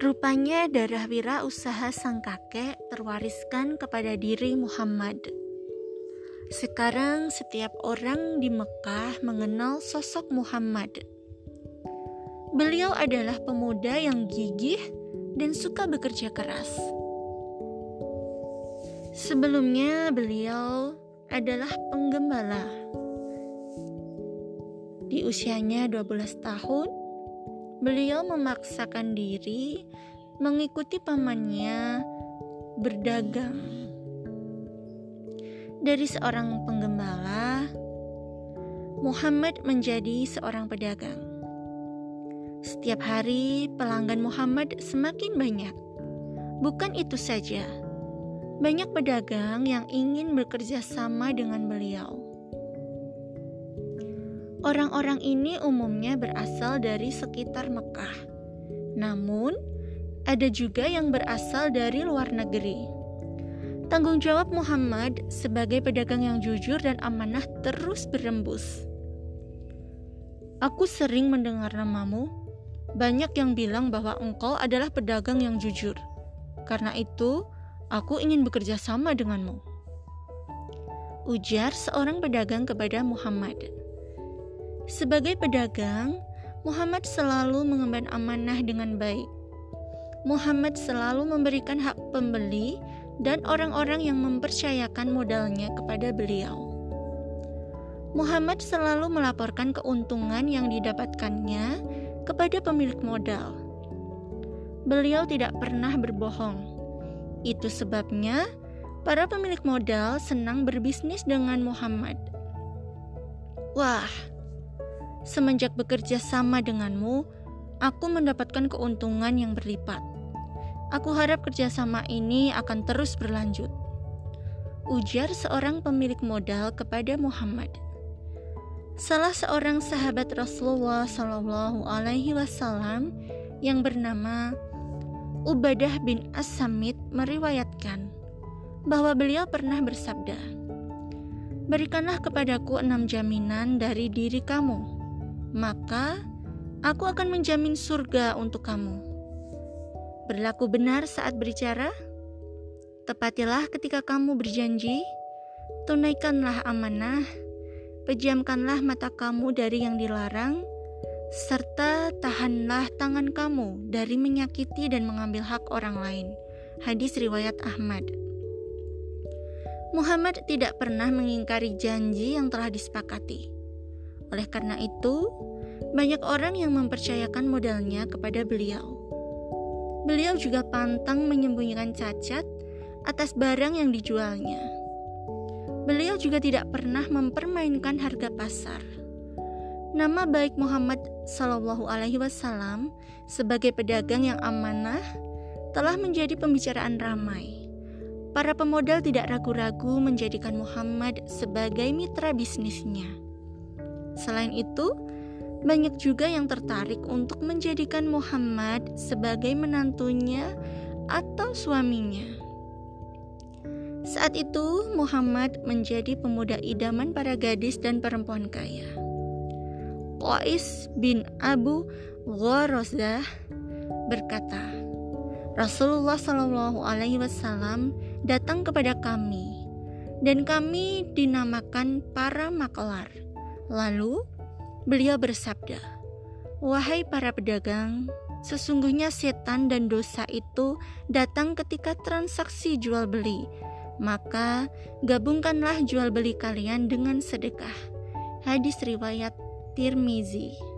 Rupanya darah wira usaha sang kakek terwariskan kepada diri Muhammad. Sekarang setiap orang di Mekah mengenal sosok Muhammad. Beliau adalah pemuda yang gigih dan suka bekerja keras. Sebelumnya beliau adalah penggembala. Di usianya 12 tahun, beliau memaksakan diri mengikuti pamannya berdagang. Dari seorang penggembala, Muhammad menjadi seorang pedagang. Setiap hari, pelanggan Muhammad semakin banyak. Bukan itu saja, banyak pedagang yang ingin bekerja sama dengan beliau. Orang-orang ini umumnya berasal dari sekitar Mekah. Namun, ada juga yang berasal dari luar negeri. Tanggung jawab Muhammad sebagai pedagang yang jujur dan amanah terus berembus. Aku sering mendengar namamu. Banyak yang bilang bahwa engkau adalah pedagang yang jujur. Karena itu, aku ingin bekerja sama denganmu. Ujar seorang pedagang kepada Muhammad. Sebagai pedagang, Muhammad selalu mengemban amanah dengan baik. Muhammad selalu memberikan hak pembeli dan orang-orang yang mempercayakan modalnya kepada beliau. Muhammad selalu melaporkan keuntungan yang didapatkannya kepada pemilik modal. Beliau tidak pernah berbohong. Itu sebabnya para pemilik modal senang berbisnis dengan Muhammad. Wah, Semenjak bekerja sama denganmu, aku mendapatkan keuntungan yang berlipat. Aku harap kerjasama ini akan terus berlanjut. Ujar seorang pemilik modal kepada Muhammad. Salah seorang sahabat Rasulullah Shallallahu Alaihi Wasallam yang bernama Ubadah bin As-Samit meriwayatkan bahwa beliau pernah bersabda, Berikanlah kepadaku enam jaminan dari diri kamu maka aku akan menjamin surga untuk kamu. Berlaku benar saat berbicara, tepatilah ketika kamu berjanji, tunaikanlah amanah, pejamkanlah mata kamu dari yang dilarang, serta tahanlah tangan kamu dari menyakiti dan mengambil hak orang lain. Hadis riwayat Ahmad. Muhammad tidak pernah mengingkari janji yang telah disepakati. Oleh karena itu, banyak orang yang mempercayakan modalnya kepada beliau. Beliau juga pantang menyembunyikan cacat atas barang yang dijualnya. Beliau juga tidak pernah mempermainkan harga pasar. Nama baik Muhammad Shallallahu Alaihi Wasallam sebagai pedagang yang amanah telah menjadi pembicaraan ramai. Para pemodal tidak ragu-ragu menjadikan Muhammad sebagai mitra bisnisnya. Selain itu, banyak juga yang tertarik untuk menjadikan Muhammad sebagai menantunya atau suaminya. Saat itu, Muhammad menjadi pemuda idaman para gadis dan perempuan kaya. Qais bin Abu Gharazah berkata, Rasulullah Shallallahu Alaihi Wasallam datang kepada kami, dan kami dinamakan para maklar Lalu beliau bersabda, "Wahai para pedagang, sesungguhnya setan dan dosa itu datang ketika transaksi jual beli. Maka gabungkanlah jual beli kalian dengan sedekah." Hadis riwayat Tirmizi.